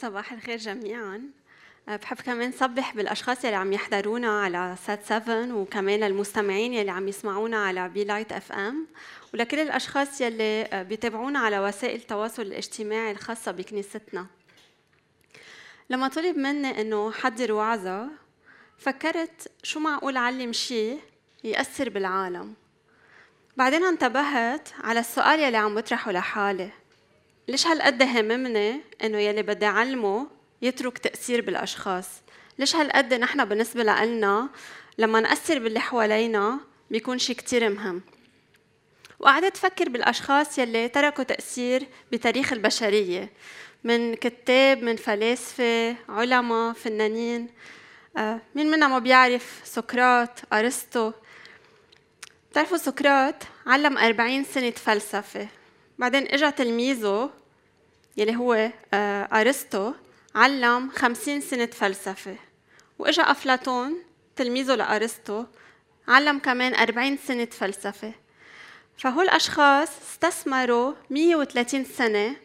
صباح الخير جميعا. أه، بحب كمان صبح بالأشخاص يلي عم يحضرونا على SAT 7 وكمان المستمعين يلي عم يسمعونا على Be Light FM ولكل الأشخاص يلي أه، بيتابعونا على وسائل التواصل الاجتماعي الخاصة بكنيستنا. لما طلب مني إنه حضر وعظة فكرت شو معقول علم شيء يأثر بالعالم. بعدين انتبهت على السؤال يلي عم بطرحه لحالي. ليش هالقد هممني إنه يلي بدي أعلمه يترك تأثير بالأشخاص؟ ليش هالقد نحن بالنسبة لنا لما نأثر باللي حوالينا بيكون شيء كتير مهم؟ وقعدت أفكر بالأشخاص يلي تركوا تأثير بتاريخ البشرية من كتاب من فلاسفة علماء فنانين آه، مين منا ما بيعرف سقراط أرسطو؟ بتعرفوا سقراط علم أربعين سنة فلسفة بعدين اجى تلميذه يلي هو آه، أرسطو علم خمسين سنة فلسفة. وإجا أفلاطون تلميذه لأرسطو علم كمان أربعين سنة فلسفة. فهو الأشخاص استثمروا 130 سنة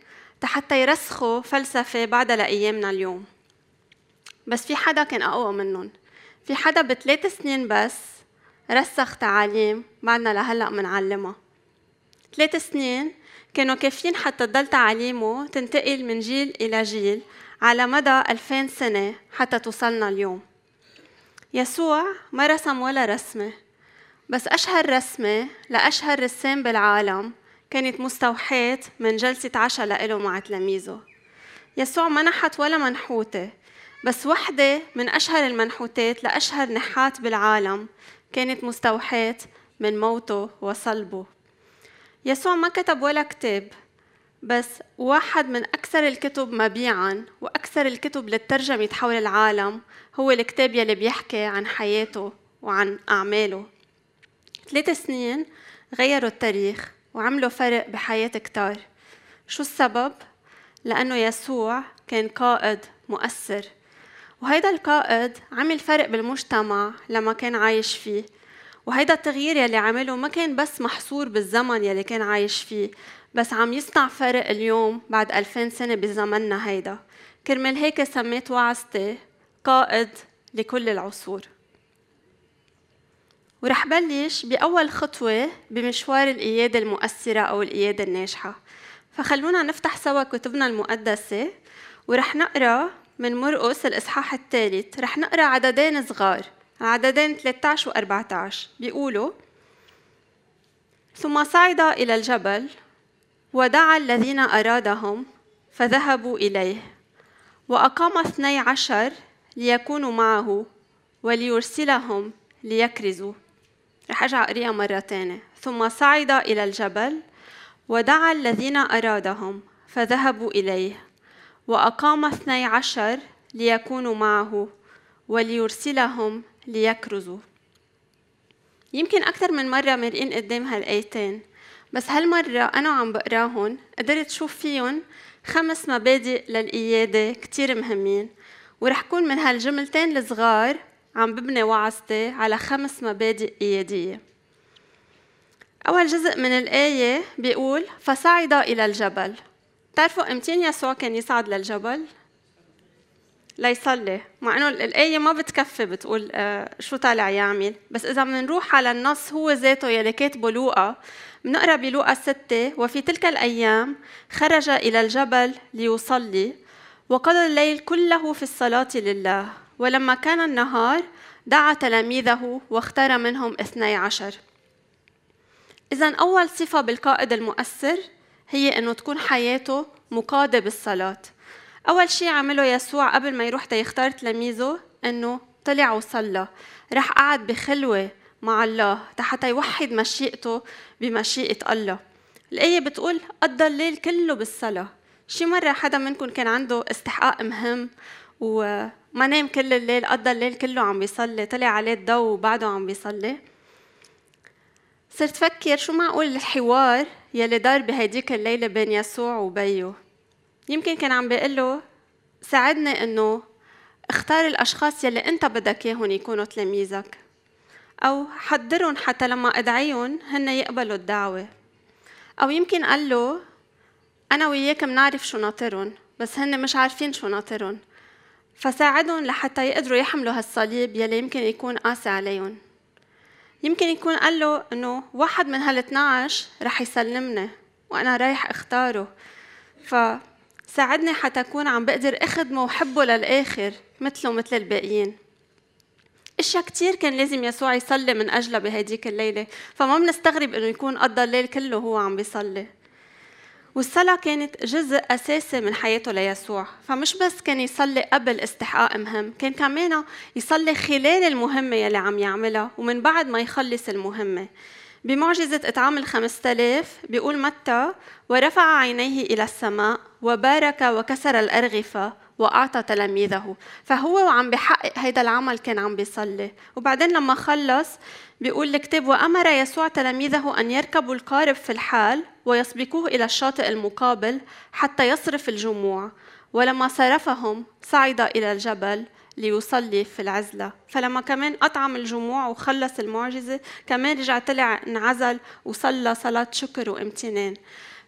حتى يرسخوا فلسفة بعدها لأيامنا اليوم. بس في حدا كان أقوى منهم. في حدا بثلاث سنين بس رسخ تعاليم بعدنا لهلأ منعلمها ثلاث سنين كانوا كافيين حتى تضل تعاليمه تنتقل من جيل إلى جيل على مدى ألفين سنة حتى توصلنا اليوم. يسوع ما رسم ولا رسمة بس أشهر رسمة لأشهر رسام بالعالم كانت مستوحاة من جلسة عشاء لإله مع تلاميذه. يسوع ما نحت ولا منحوتة بس وحدة من أشهر المنحوتات لأشهر نحات بالعالم كانت مستوحاة من موته وصلبه. يسوع ما كتب ولا كتاب بس واحد من أكثر الكتب مبيعا وأكثر الكتب للترجمة حول العالم هو الكتاب يلي بيحكي عن حياته وعن أعماله. ثلاث سنين غيروا التاريخ وعملوا فرق بحياة كتار. شو السبب؟ لأنه يسوع كان قائد مؤثر وهيدا القائد عمل فرق بالمجتمع لما كان عايش فيه. وهيدا التغيير يلي عمله ما كان بس محصور بالزمن يلي كان عايش فيه بس عم يصنع فرق اليوم بعد ألفين سنة بزمننا هيدا. كرمال هيك سميت وعظتي قائد لكل العصور. ورح بلش بأول خطوة بمشوار القيادة المؤثرة أو القيادة الناجحة. فخلونا نفتح سوا كتبنا المقدسة ورح نقرأ من مرقس الإصحاح الثالث. رح نقرأ عددين صغار. عددين 13 و 14 بيقولوا ثم صعد إلى الجبل ودعا الذين أرادهم فذهبوا إليه وأقام اثني عشر ليكونوا معه وليرسلهم ليكرزوا. رح أرجع أقريها مرة تانية. ثم صعد إلى الجبل ودعا الذين أرادهم فذهبوا إليه وأقام اثني عشر ليكونوا معه وليرسلهم ليكرزوا. يمكن أكثر من مرة مرقين قدام هالآيتين بس هالمرة أنا عم بقراهن قدرت شوف فيهم خمس مبادئ للقيادة كتير مهمين ورح كون من هالجملتين الصغار عم ببني وعظتي على خمس مبادئ قيادية. أول جزء من الآية بيقول فصعد إلى الجبل تعرفوا أمتين يسوع كان يصعد للجبل؟ ليصلي. مع إنه الآية ما بتكفي بتقول آه شو طالع يعمل بس إذا بنروح على النص هو ذاته يلي كاتبه لوقا. بنقرا بلوقا ستة وفي تلك الأيام خرج إلى الجبل ليصلي وقضى الليل كله في الصلاة لله. ولما كان النهار دعا تلاميذه واختار منهم اثني عشر. إذا أول صفة بالقائد المؤثر هي إنه تكون حياته مقادة بالصلاة. أول شيء عمله يسوع قبل ما يروح تيختار تلاميذه إنه طلع وصلى. راح قعد بخلوة مع الله حتى يوحد مشيئته بمشيئة الله. الآية بتقول قضى الليل كله بالصلاة. شي مرة حدا منكم كان عنده استحقاق مهم وما نام كل الليل قضى الليل كله عم بيصلي طلع عليه الضوء وبعده عم بيصلي. صرت فكر شو معقول الحوار يلي دار بهديك الليلة بين يسوع وبيه. يمكن كان عم بيقول له ساعدني إنه اختار الأشخاص يلي أنت بدك إياهم يكونوا تلاميذك أو حضرهم حتى لما أدعيهم هن يقبلوا الدعوة. أو يمكن قال له أنا وياك منعرف شو ناطرهم بس هن مش عارفين شو ناطرهم فساعدهم لحتى يقدروا يحملوا هالصليب يلي يمكن يكون قاسي عليهم. يمكن يكون قال له إنه واحد من هال 12 رح يسلمني وأنا رايح أختاره فساعدني حتى اكون عم بقدر أخدمه وحبه للآخر مثله مثل الباقيين. أشياء كثير كان لازم يسوع يصلي من اجلها بهديك الليلة فما بنستغرب إنه يكون قضى الليل كله هو عم بيصلي. والصلاة كانت جزء أساسي من حياته ليسوع فمش بس كان يصلي قبل استحقاق مهم كان كمان يصلي خلال المهمة يلي عم يعملها ومن بعد ما يخلص المهمة. بمعجزة إطعام الخمسة آلاف بيقول متى؟ ورفع عينيه إلى السماء وبارك وكسر الأرغفة وأعطى تلاميذه. فهو وعم بحقق هيدا العمل كان عم بيصلي. وبعدين لما خلص بيقول الكتاب وأمر يسوع تلاميذه أن يركبوا القارب في الحال ويسبقوه إلى الشاطئ المقابل حتى يصرف الجموع. ولما صرفهم صعد إلى الجبل ليصلي في العزلة. فلما كمان أطعم الجموع وخلص المعجزة كمان رجع طلع انعزل وصلى صلاة شكر وامتنان.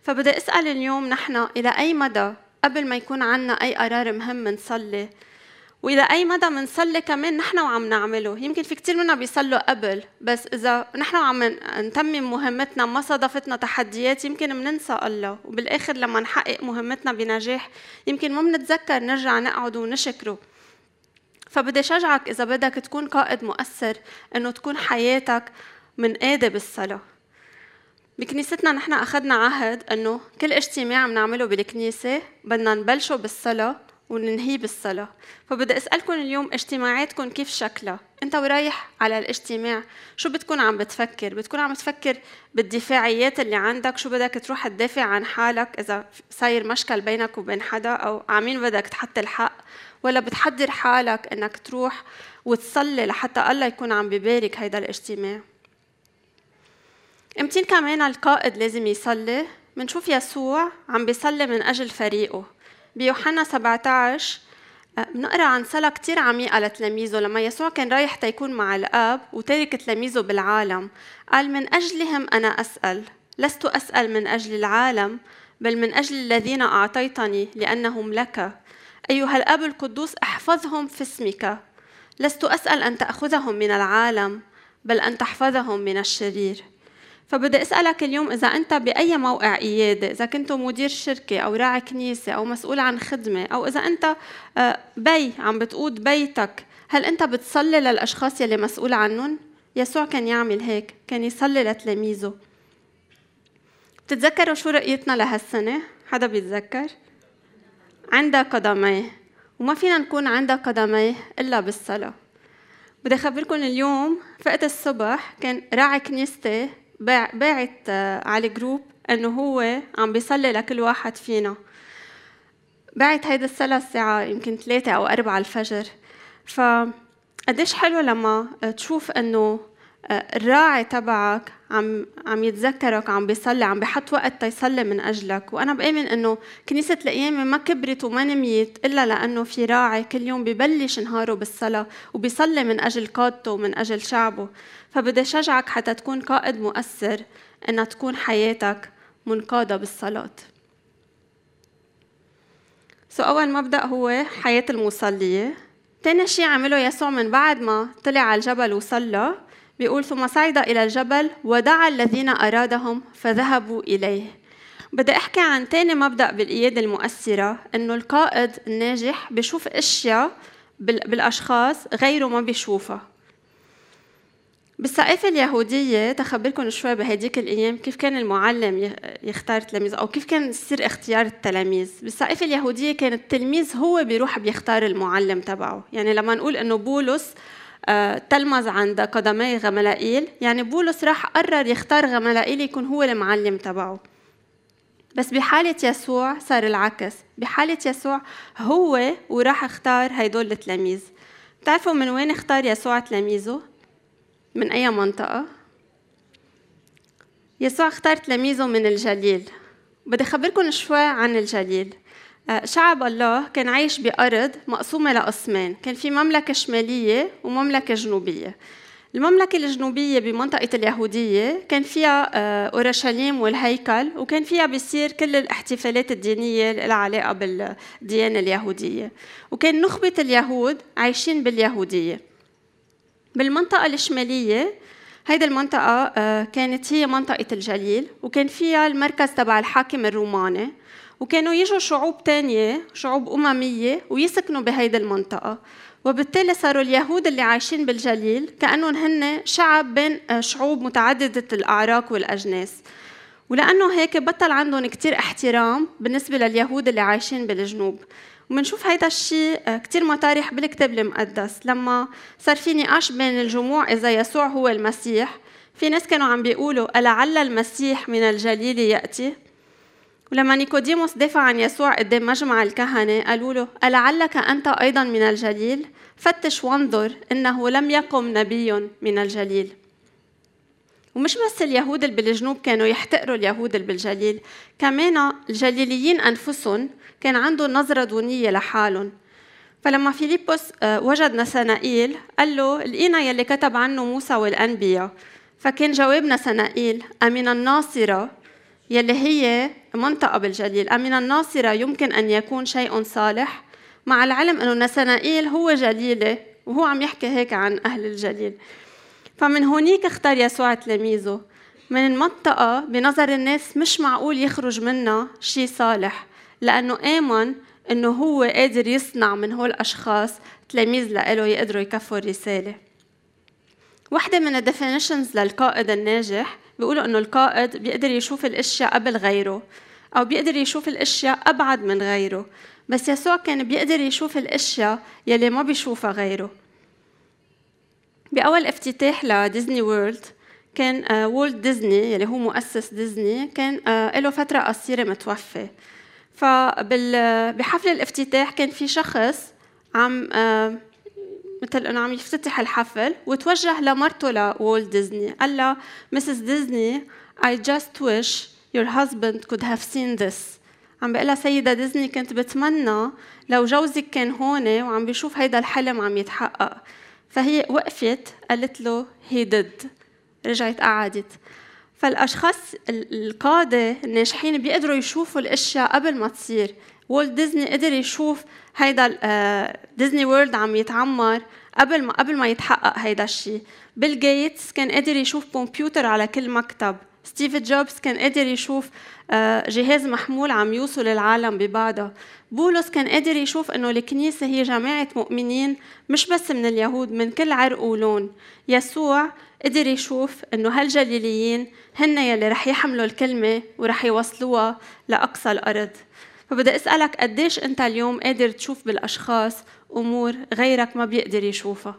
فبدي أسأل اليوم نحن إلى أي مدى قبل ما يكون عنا أي قرار مهم نصلي وإلى أي مدى بنصلي كمان نحن وعم نعمله؟ يمكن في كثير منا بيصلوا قبل بس إذا نحن وعم نتمم مهمتنا ما صادفتنا تحديات يمكن بننسى الله. وبالآخر لما نحقق مهمتنا بنجاح يمكن ما بنتذكر نرجع نقعد ونشكره. فبدي شجعك إذا بدك تكون قائد مؤثر إنه تكون حياتك من قاده بالصلاة. بكنيستنا نحن أخذنا عهد إنه كل اجتماع بنعمله بالكنيسة بدنا نبلشه بالصلاة وننهيه بالصلاة. فبدي أسألكم اليوم اجتماعاتكم كيف شكلها؟ أنت ورايح على الاجتماع شو بتكون عم بتفكر؟ بتكون عم تفكر بالدفاعيات اللي عندك؟ شو بدك تروح تدافع عن حالك إذا صاير مشكل بينك وبين حدا؟ أو عمين بدك تحط الحق؟ ولا بتحضر حالك إنك تروح وتصلي لحتى الله يكون عم ببارك هيدا الاجتماع. امتين كمان القائد لازم يصلي. منشوف يسوع عم بيصلي من أجل فريقه. بيوحنا 17 آه، بنقرأ عن صلاة كتير عميقة لتلاميذه لما يسوع كان رايح تيكون مع الآب وتارك تلاميذه بالعالم. قال من أجلهم أنا أسأل. لست أسأل من أجل العالم بل من أجل الذين أعطيتني لأنهم لك. أيها الأب القدوس احفظهم في اسمك. لست أسأل أن تأخذهم من العالم بل أن تحفظهم من الشرير. فبدي أسألك اليوم إذا أنت بأي موقع قياده إذا كنت مدير شركة أو راعي كنيسة أو مسؤول عن خدمة أو إذا أنت آه، بي عم بتقود بيتك هل أنت بتصلي للأشخاص يلي مسؤول عنهم؟ يسوع كان يعمل هيك كان يصلي لتلاميذه. بتتذكروا شو رؤيتنا لهالسنة؟ حدا بيتذكر؟ عندها قدميه وما فينا نكون عندها قدميه إلا بالصلاة. بدي أخبركم اليوم فقت الصبح كان راعي كنيستي باعت آه، على الجروب إنه هو عم بيصلي لكل واحد فينا. بعت هيدا الصلاة الساعة يمكن ثلاثة أو أربعة الفجر. فقديش حلو لما تشوف إنه آه، الراعي تبعك عم عم يتذكرك عم بيصلي عم بحط وقت تيصلي من أجلك. وأنا بآمن إنه كنيسة القيامه ما كبرت وما نميت إلا لأنه في راعي كل يوم ببلش نهاره بالصلاة وبيصلي من أجل قادته ومن أجل شعبه. فبدي شجعك حتى تكون قائد مؤثر ان تكون حياتك منقادة بالصلاة. سو أول مبدأ هو حياة المصليه تاني شيء عمله يسوع من بعد ما طلع على الجبل وصلى بيقول ثم صعد إلى الجبل ودعا الذين أرادهم فذهبوا إليه. بدي أحكي عن تاني مبدأ بالقيادة المؤثرة إنه القائد الناجح بيشوف أشياء بالأشخاص غيره ما بيشوفها. بالثقافة اليهودية تخبركم شوي بهديك الأيام كيف كان المعلم يختار تلاميذ أو كيف كان يصير اختيار التلاميذ. بالثقافة اليهودية كان التلميذ هو بيروح بيختار المعلم تبعه. يعني لما نقول إنه بولس تلمذ عند قدمي غملائيل. يعني بولس راح قرر يختار غملائيل يكون هو المعلم تبعه. بس بحالة يسوع صار العكس. بحالة يسوع هو وراح اختار هيدول التلاميذ. بتعرفوا من وين اختار يسوع تلاميذه؟ من أي منطقة؟ يسوع اختار تلاميذه من الجليل. بدي أخبركم شوي عن الجليل. شعب الله كان عايش بأرض مقسومة لقسمين. كان في مملكة شمالية ومملكة جنوبية. المملكة الجنوبية بمنطقة اليهودية كان فيها آه، أورشليم والهيكل وكان فيها بيصير كل الاحتفالات الدينية اللي علاقة بالديانة اليهودية. وكان نخبة اليهود عايشين باليهودية. بالمنطقة الشمالية هيدي المنطقة آه، كانت هي منطقة الجليل وكان فيها المركز تبع الحاكم الروماني وكانوا يجوا شعوب تانية شعوب أممية ويسكنوا بهيدي المنطقة. وبالتالي صاروا اليهود اللي عايشين بالجليل كأنهم هن شعب بين آه، شعوب متعددة الأعراق والأجناس. ولأنه هيك بطل عندهم كتير احترام بالنسبة لليهود اللي عايشين بالجنوب. ومنشوف هيدا الشيء آه، كتير مطارح بالكتاب المقدس. لما صار في نقاش بين الجموع إذا يسوع هو المسيح في ناس كانوا عم بيقولوا ألعل المسيح من الجليل يأتي؟ ولما نيكوديموس دافع عن يسوع قدام مجمع الكهنة قالوا له ألعلك أنت أيضا من الجليل؟ فتش وانظر إنه لم يقم نبي من الجليل. ومش بس اليهود اللي بالجنوب كانوا يحتقروا اليهود اللي بالجليل كمان الجليليين أنفسهم كان عندهم نظرة دونية لحالهم. فلما فيليبوس آه، وجد نسنائيل قال له لقينا يلي كتب عنه موسى والأنبياء فكان جواب نسنائيل أمن الناصرة يلي هي منطقة بالجليل أمن الناصرة يمكن أن يكون شيء صالح مع العلم أنه نسنائيل هو جليلة وهو عم يحكي هيك عن أهل الجليل فمن هونيك اختار يسوع تلاميذه. من المنطقة بنظر الناس مش معقول يخرج منها شيء صالح. لأنه آمن إنه هو قادر يصنع من هول الأشخاص تلاميذ لإله يقدروا يكفوا الرسالة. واحدة من الديفينيشنز للقائد الناجح بيقولوا إنه القائد بيقدر يشوف الأشياء قبل غيره أو بيقدر يشوف الأشياء أبعد من غيره بس يسوع كان بيقدر يشوف الأشياء يلي ما بيشوفها غيره. بأول افتتاح لديزني وورلد كان وولت ديزني يلي هو مؤسس ديزني كان آه، له فترة قصيرة متوفى فبحفل الافتتاح كان في شخص عم مثل إنه عم يفتتح الحفل وتوجه لمرته لوولت ديزني. قال لها Mrs. Disney I just wish your husband could have seen this. عم بقول لها سيدة ديزني كنت بتمنى لو جوزك كان هون وعم بيشوف هيدا الحلم عم يتحقق. فهي وقفت قالت له he did. رجعت قعدت. فالأشخاص القادة الناجحين بيقدروا يشوفوا الأشياء قبل ما تصير. وولت ديزني قدر يشوف هيدا ديزني وورلد عم يتعمر قبل ما قبل ما يتحقق هيدا الشيء بيل جيتس كان قادر يشوف كمبيوتر على كل مكتب. ستيف جوبز كان قادر يشوف آه، جهاز محمول عم يوصل العالم ببعضها بولس كان قادر يشوف إنه الكنيسة هي جماعة مؤمنين مش بس من اليهود من كل عرق ولون. يسوع قدر يشوف إنه هالجليليين هن يلي رح يحملوا الكلمة ورح يوصلوها لأقصى الأرض. فبدي أسألك قديش أنت اليوم قادر تشوف بالأشخاص أمور غيرك ما بيقدر يشوفها؟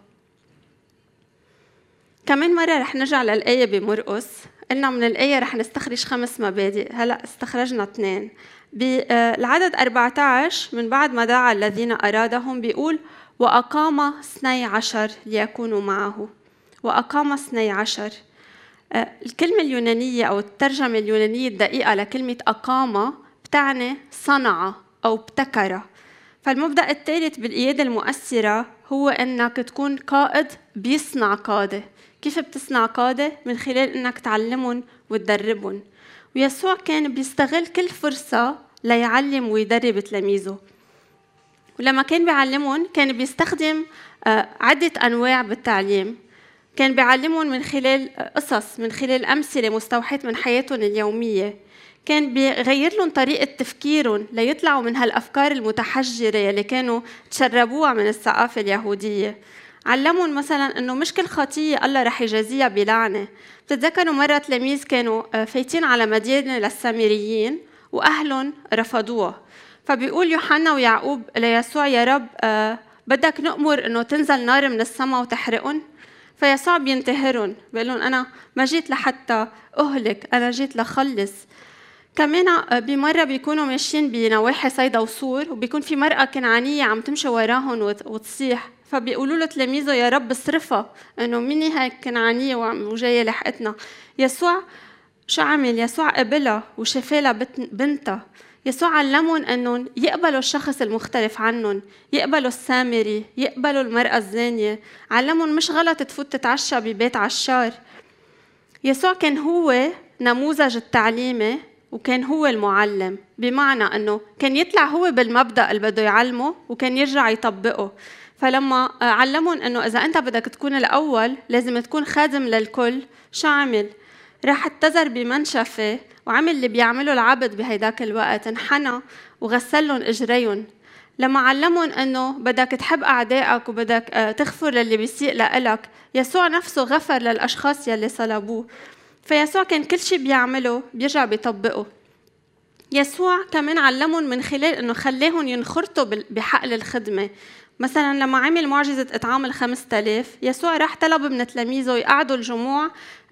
كمان مرة رح نرجع للآية بمرقس. قلنا من الآية رح نستخرج خمس مبادئ. هلأ استخرجنا اثنين. بالعدد 14 من بعد ما دعا الذين أرادهم بيقول وأقام اثني عشر ليكونوا معه. وأقام اثني عشر. آه، الكلمة اليونانية أو الترجمة اليونانية الدقيقة لكلمة أقام بتعني صنع أو ابتكر. فالمبدأ الثالث بالقيادة المؤثرة هو أنك تكون قائد بيصنع قادة. كيف بتصنع قادة؟ من خلال أنك تعلمهم وتدربهم. ويسوع كان بيستغل كل فرصة ليعلم ويدرب تلاميذه. ولما كان بيعلمهم كان بيستخدم آه، عدة أنواع بالتعليم. كان بيعلمهم من خلال قصص من خلال أمثلة مستوحاة من حياتهم اليومية. كان بيغير لهم طريقة تفكيرهم ليطلعوا من هالأفكار المتحجرة اللي كانوا تشربوها من الثقافة اليهودية. علمهم مثلا إنه مش كل خطية الله رح يجازيها بلعنة. بتتذكروا مرة تلاميذ كانوا آه، فايتين على مدينة للسامريين وأهلهم رفضوها. فبيقول يوحنا ويعقوب ليسوع يا رب آه، بدك نأمر إنه تنزل نار من السماء وتحرقهم فيسوع بينتهرهم بيقول لهم أنا ما جيت لحتى أهلك أنا جيت لخلص. كمان بمرة بيكونوا ماشيين بنواحي صيدا وصور وبيكون في مرأة كنعانية عم تمشي وراهم وتصيح. فبيقولوا له تلاميذه يا رب اصرفها إنه مني هيك كنعانية وجاية لحقتنا. يسوع شو عمل؟ يسوع قبلها وشفى لها بنتها. يسوع علمهم أنهم يقبلوا الشخص المختلف عنهم، يقبلوا السامري، يقبلوا المرأة الزانية، علمهم مش غلط تفوت تتعشى ببيت عشار. يسوع كان هو نموذج التعليمي وكان هو المعلم بمعنى أنه كان يطلع هو بالمبدأ اللي بده يعلمه وكان يرجع يطبقه. فلما علمهم أنه إذا أنت بدك تكون الأول لازم تكون خادم للكل شو عمل؟ راح اتزر بمنشفة وعمل اللي بيعمله العبد بهيداك الوقت انحنى وغسل لهم إجريهم. لما علمهم إنه بدك تحب أعدائك وبدك آه، تغفر للي بيسيء لك يسوع نفسه غفر للأشخاص يلي صلبوه. فيسوع كان كل شيء بيعمله بيرجع بيطبقه. يسوع كمان علمهم من خلال إنه خلاهم ينخرطوا بحقل الخدمة. مثلا لما عمل معجزة إطعام الخمسة آلاف يسوع راح طلب من تلاميذه يقعدوا الجموع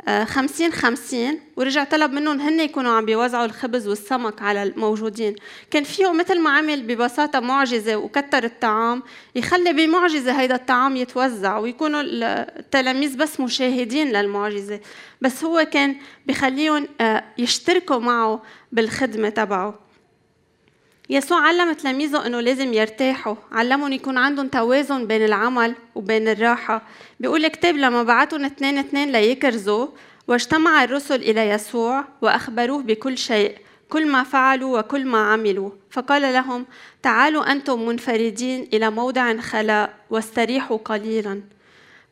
آه، خمسين خمسين ورجع طلب منهم هن يكونوا عم بيوزعوا الخبز والسمك على الموجودين. كان فيه مثل ما عمل ببساطة معجزة وكتر الطعام يخلي بمعجزة هيدا الطعام يتوزع ويكونوا التلاميذ بس مشاهدين للمعجزة. بس هو كان بخليهم آه، يشتركوا معه بالخدمة تبعه. يسوع علم تلاميذه إنه لازم يرتاحوا. علمهم يكون عندهم توازن بين العمل وبين الراحة. بيقول الكتاب لما بعتهم اثنين اثنين ليكرزوا واجتمع الرسل إلى يسوع وأخبروه بكل شيء كل ما فعلوا وكل ما عملوا. فقال لهم تعالوا أنتم منفردين إلى موضع خلاء واستريحوا قليلا.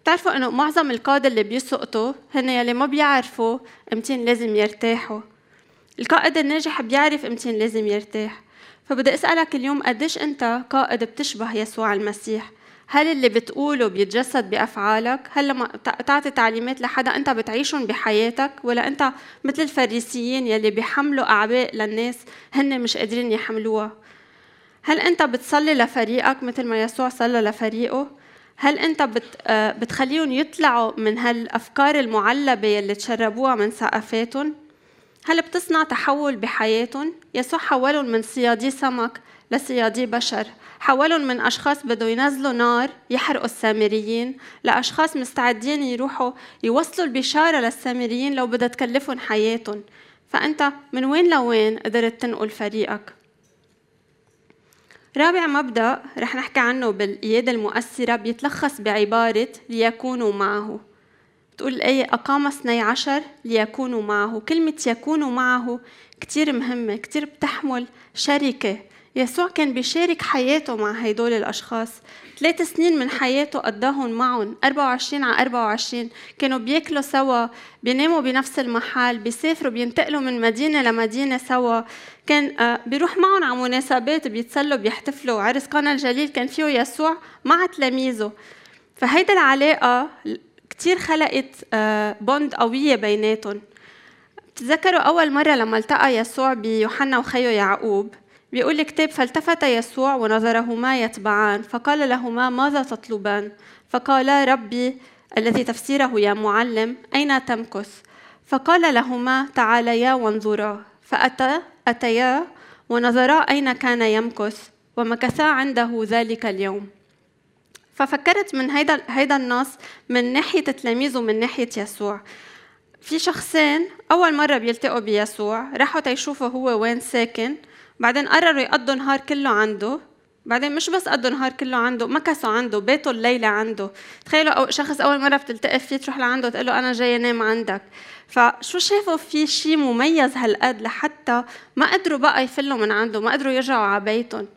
بتعرفوا إنه معظم القادة اللي بيسقطوا هن يلي ما بيعرفوا امتين لازم يرتاحوا. القائد الناجح بيعرف امتين لازم يرتاح. فبدي أسألك اليوم قديش أنت قائد بتشبه يسوع المسيح؟ هل اللي بتقوله بيتجسد بأفعالك؟ هل لما تعطي تعليمات لحدا أنت بتعيشهم بحياتك؟ ولا أنت مثل الفريسيين يلي بيحملوا أعباء للناس هن مش قادرين يحملوها؟ هل أنت بتصلي لفريقك مثل ما يسوع صلى لفريقه؟ هل أنت آه، بتخليهم يطلعوا من هالأفكار المعلبة يلي تشربوها من ثقافاتهم هل بتصنع تحول بحياتهم؟ يسوع حولهم من صيادي سمك لصيادي بشر. حولهم من أشخاص بدوا ينزلوا نار يحرقوا السامريين. لأشخاص مستعدين يروحوا يوصلوا البشارة للسامريين لو بدها تكلفهم حياتهم فأنت من وين لوين قدرت تنقل فريقك؟ رابع مبدأ رح نحكي عنه بالقيادة المؤثرة بيتلخص بعبارة ليكونوا معه. بتقول الآية أقام اثني عشر ليكونوا معه. كلمة يكونوا معه كتير مهمة كتير بتحمل شركة يسوع كان بيشارك حياته مع هيدول الأشخاص. ثلاث سنين من حياته قضاهم معهم 24 على 24 كانوا بياكلوا سوا بيناموا بنفس المحل بيسافروا بينتقلوا من مدينة لمدينة سوا. كان آه، بيروح معهم على مناسبات بيتسلوا بيحتفلوا. عرس قنا الجليل كان فيه يسوع مع تلاميذه. فهيدا العلاقة كتير خلقت بوند آه، قوية بيناتهم. بتتذكروا أول مرة لما التقى يسوع بيوحنا وخيه يعقوب بيقول الكتاب فالتفت يسوع ونظرهما يتبعان فقال لهما ماذا تطلبان؟ فقالا ربي الذي تفسيره يا معلم أين تمكث؟ فقال لهما تعاليا وانظرا. فأتى أتيا ونظرا أين كان يمكث ومكثا عنده ذلك اليوم. ففكرت من هيدا هيدا النص من ناحية تلاميذه ومن ناحية يسوع. في شخصين أول مرة بيلتقوا بيسوع راحوا تيشوفوا هو وين ساكن بعدين قرروا يقضوا نهار كله عنده. بعدين مش بس قضوا نهار كله عنده مكسوا عنده بيتوا الليلة عنده. تخيلوا أو شخص أول مرة بتلتقي فيه تروح لعنده تقول له أنا جاي أنام عندك. فشو شافوا في شيء مميز هالقد لحتى ما قدروا بقى يفلوا من عنده ما قدروا يرجعوا على بيتهم.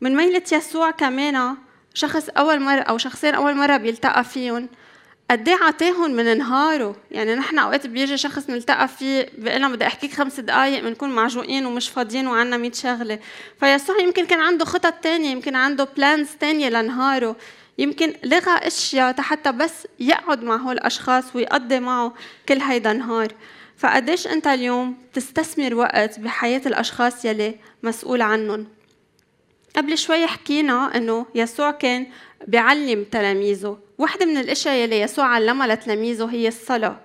من ميلة يسوع كمان شخص أول مرة أو شخصين أول مرة بيلتقى فيهم قد إيه عطاهم من نهاره؟ يعني نحن أوقات بيجي شخص نلتقى فيه بيقول لنا بدي أحكيك خمس دقائق بنكون معجوقين ومش فاضيين وعنا 100 شغلة. فيسوع يمكن كان عنده خطط تانية يمكن عنده بلانز تانية لنهاره. يمكن لغى أشياء حتى بس يقعد مع هول الاشخاص ويقضي معه كل هيدا النهار. فقديش أنت اليوم تستثمر وقت بحياة الأشخاص يلي مسؤول عنهم قبل شوي حكينا إنه يسوع كان بيعلم تلاميذه. واحدة من الأشياء يلي يسوع علمها لتلاميذه هي الصلاة.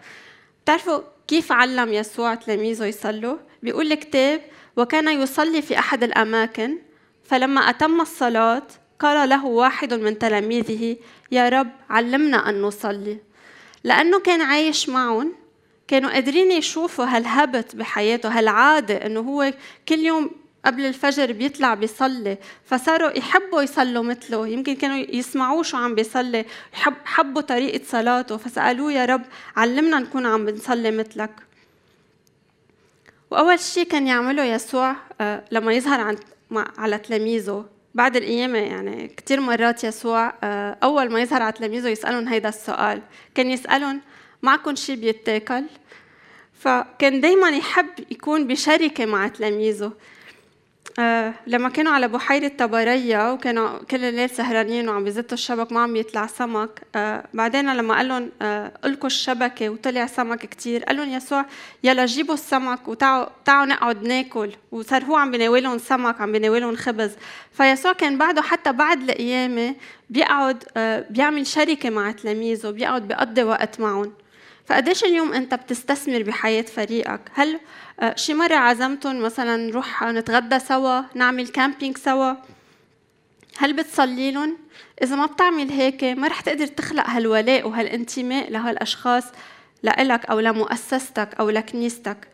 بتعرفوا كيف علم يسوع تلاميذه يصلوا؟ بيقول الكتاب وكان يصلي في أحد الأماكن فلما أتم الصلاة قال له واحد من تلاميذه يا رب علمنا أن نصلي لأنه كان عايش معهم كانوا قادرين يشوفوا هالهبت بحياته هالعادة إنه هو كل يوم قبل الفجر بيطلع بيصلي فصاروا يحبوا يصلوا مثله. يمكن كانوا يسمعوه شو عم بيصلي حبوا طريقة صلاته. فسألوه يا رب علمنا نكون عم بنصلي مثلك. وأول شيء كان يعمله يسوع آه، لما يظهر على تلاميذه. بعد القيامة يعني كثير مرات يسوع آه، أول ما يظهر على تلاميذه يسألهم هيدا السؤال. كان يسألهم معكم شيء بيتاكل؟ فكان دايما يحب يكون بشركة مع تلاميذه. آه لما كانوا على بحيرة طبرية وكانوا كل الليل سهرانين وعم بيزتوا الشبك ما عم يطلع سمك آه بعدين لما قال لهم آه ألقوا الشبكة وطلع سمك كتير قال لهم يسوع يلا جيبوا السمك وتعوا تعوا نقعد ناكل. وصار هو عم بيناولهم سمك عم بيناولهم خبز. فيسوع كان بعده حتى بعد القيامة بيقعد بيعمل شركة مع تلاميذه بيقعد بيقضي وقت معهم. فقديش اليوم أنت بتستثمر بحياة فريقك. هل آه، شي مرة عزمتهم مثلا نروح نتغدى سوا نعمل كامبينج سوا؟ هل بتصلي لهم؟ إذا ما بتعمل هيك ما رح تقدر تخلق هالولاء وهالانتماء لهالأشخاص لإلك أو لمؤسستك أو لكنيستك.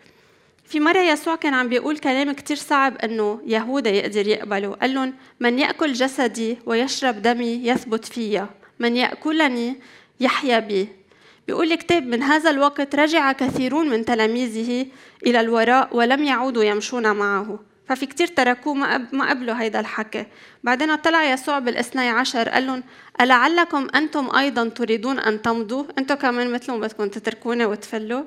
في مرة يسوع كان عم بيقول كلام كتير صعب إنه يهوذا يقدر يقبله. قال لهم من يأكل جسدي ويشرب دمي يثبت فيا من يأكلني يحيا بي. بيقول الكتاب من هذا الوقت رجع كثيرون من تلاميذه إلى الوراء ولم يعودوا يمشون معه. ففي كتير تركوه ما قبلوا هيدا الحكي. بعدين طلع يسوع بالاثني عشر قال لهم ألعلكم أنتم أيضا تريدون أن تمضوا؟ أنتم كمان مثلهم بدكم تتركونا وتفلوا؟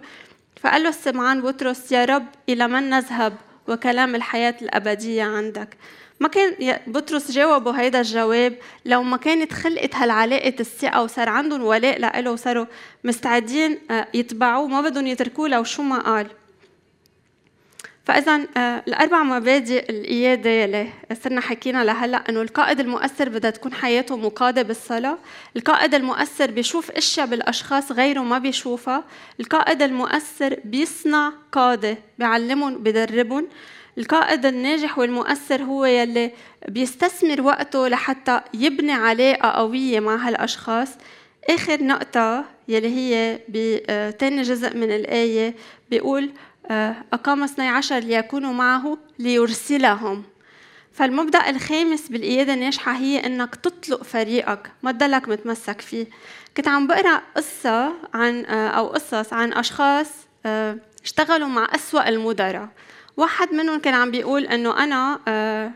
فقال له سمعان بطرس يا رب إلى من نذهب وكلام الحياة الأبدية عندك؟ ما كان بطرس جاوبوا هيدا الجواب لو ما كانت خلقت هالعلاقة الثقة وصار عندهم ولاء لإله وصاروا مستعدين آه، يتبعوه ما بدهم يتركوه لو شو ما قال. فاذا آه، الأربع مبادئ القيادة يلي صرنا حكينا لهلأ إنه القائد المؤثر بدها تكون حياته مقادة بالصلاة، القائد المؤثر بيشوف أشياء بالأشخاص غيره ما بيشوفها، القائد المؤثر بيصنع قادة بيعلمهم بيدربهم، القائد الناجح والمؤثر هو يلي بيستثمر وقته لحتى يبني علاقة قوية مع هالأشخاص. آخر نقطة يلي هي بتاني جزء من الآية بيقول آه، أقام 12 ليكونوا معه ليرسلهم. فالمبدأ الخامس بالقيادة الناجحة هي إنك تطلق فريقك. ما تضلك متمسك فيه. كنت عم بقرأ قصة عن آه، أو قصص عن أشخاص آه، اشتغلوا مع أسوأ المدراء. واحد منهم كان عم بيقول إنه أنا آه،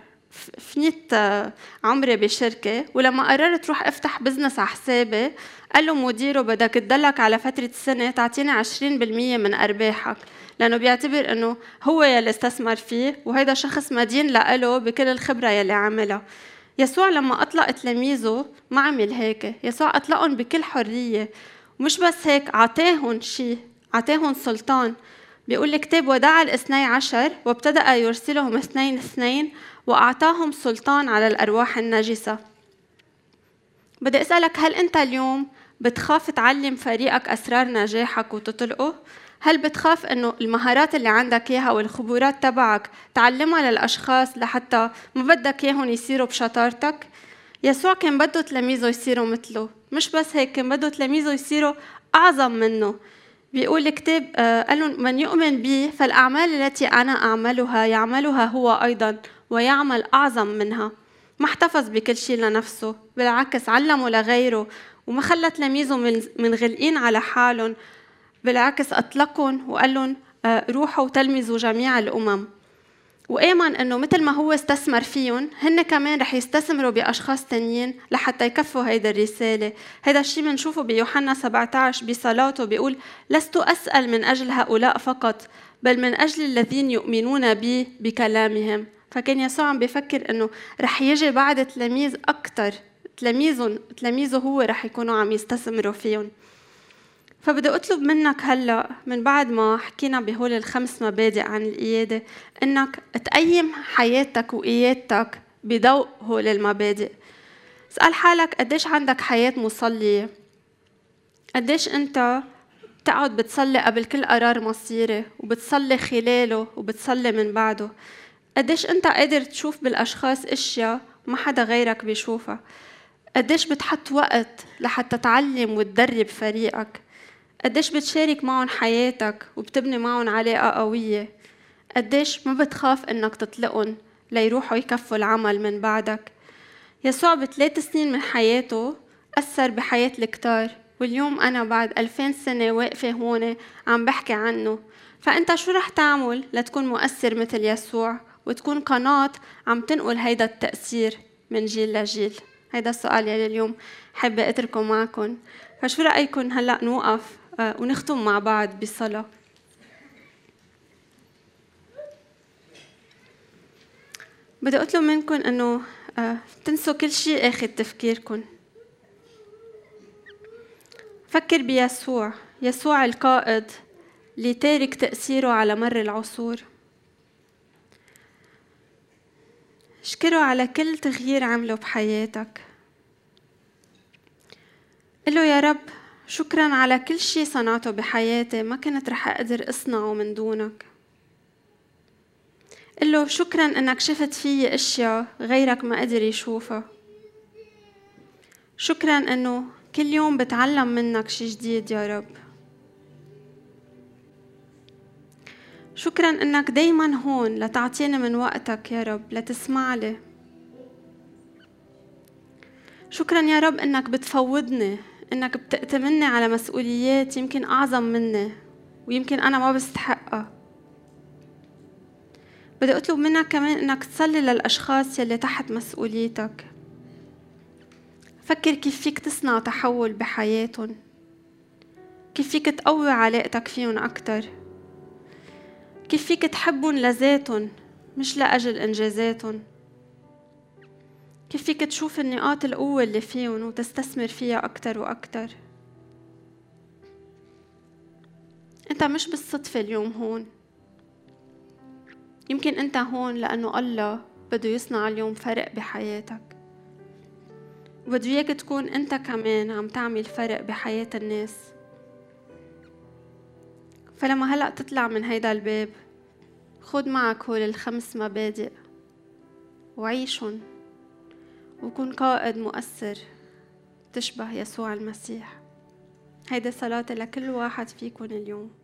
فنيت آه، عمري بشركة ولما قررت روح أفتح بزنس على حسابي قال له مديره بدك تدلك على فترة السنة تعطيني 20% من أرباحك لأنه بيعتبر إنه هو يلي استثمر فيه وهيدا شخص مدين لإله بكل الخبرة يلي عملها. يسوع لما أطلق تلاميذه ما عمل هيك يسوع أطلقهم بكل حرية. ومش بس هيك عطاهم شيء عطاهم سلطان. بيقول الكتاب ودعا الاثني عشر وابتدأ يرسلهم اثنين اثنين وأعطاهم سلطان على الأرواح النجسة بدي أسألك هل أنت اليوم بتخاف تعلم فريقك أسرار نجاحك وتطلقه؟ هل بتخاف إنه المهارات اللي عندك إياها والخبرات تبعك تعلمها للأشخاص لحتى ما بدك إياهم يصيروا بشطارتك؟ يسوع كان بده تلاميذه يصيروا مثله، مش بس هيك كان بده تلاميذه يصيروا أعظم منه، بيقول الكتاب آه، قال لهم من يؤمن بي فالأعمال التي أنا أعملها يعملها هو أيضا ويعمل أعظم منها. ما احتفظ بكل شيء لنفسه بالعكس علمه لغيره وما خلى تلاميذه من غلقين على حالهم بالعكس أطلقهم وقال لهم آه، روحوا تلمذوا جميع الأمم. وآمن إنه مثل ما هو استثمر فيهم هن كمان رح يستثمروا بأشخاص تانيين لحتى يكفوا هيدا الرسالة. هيدا الشيء بنشوفه بيوحنا 17 بصلاته بيقول لست أسأل من أجل هؤلاء فقط بل من أجل الذين يؤمنون بي بكلامهم. فكان يسوع عم بيفكر إنه رح يجي بعد تلاميذ أكثر تلاميذهم تلاميذه هو رح يكونوا عم يستثمروا فيهم. فبدي أطلب منك هلأ من بعد ما حكينا بهول الخمس مبادئ عن القيادة إنك تقيم حياتك وقيادتك بضوء هول المبادئ. اسأل حالك قديش عندك حياة مصلية؟ قديش أنت بتقعد بتصلي قبل كل قرار مصيري وبتصلي خلاله وبتصلي من بعده؟ قديش أنت قادر تشوف بالأشخاص أشياء ما حدا غيرك بيشوفها؟ قديش بتحط وقت لحتى تعلم وتدرب فريقك؟ قديش بتشارك معهم حياتك وبتبني معهم علاقة قوية؟ قديش ما بتخاف إنك تطلقهم ليروحوا يكفوا العمل من بعدك؟ يسوع بثلاث سنين من حياته أثر بحياة الكتار واليوم أنا بعد ألفين سنة واقفة هون عم بحكي عنه. فأنت شو رح تعمل لتكون مؤثر مثل يسوع وتكون قناة عم تنقل هيدا التأثير من جيل لجيل؟ هيدا السؤال يلي اليوم حابة أتركه معكم فشو رأيكم هلأ نوقف ونختم مع بعض بصلاة. بدي أطلب منكم أنه آه، تنسوا كل شيء آخذ تفكيركم. فكر بيسوع يسوع القائد اللي تارك تأثيره على مر العصور. اشكره على كل تغيير عمله بحياتك. قل له يا رب شكرا على كل شيء صنعته بحياتي. ما كنت رح أقدر أصنعه من دونك. قل له شكرا إنك شفت في أشياء غيرك ما قدر يشوفها. شكرا إنه كل يوم بتعلم منك شي جديد يا رب. شكرا إنك دايما هون لتعطيني من وقتك يا رب لتسمع لي. شكرا يا رب إنك بتفوضني. إنك بتأتمني على مسؤوليات يمكن أعظم مني ويمكن أنا ما بستحقها. بدي أطلب منك كمان إنك تصلي للأشخاص يلي تحت مسؤوليتك. فكر كيف فيك تصنع تحول بحياتهم. كيف فيك تقوي علاقتك فيهم أكتر. كيف فيك تحبهم لذاتهم مش لأجل إنجازاتهم. كيف فيك تشوف النقاط القوة اللي فيهم وتستثمر فيها أكتر وأكتر؟ أنت مش بالصدفة اليوم هون. يمكن أنت هون لأنه الله بده يصنع اليوم فرق بحياتك. وبده إياك تكون أنت كمان عم تعمل فرق بحياة الناس. فلما هلأ تطلع من هيدا الباب خد معك هول الخمس مبادئ وعيشهم. وكن قائد مؤثر تشبه يسوع المسيح. هيدا صلاة لكل واحد فيكم اليوم.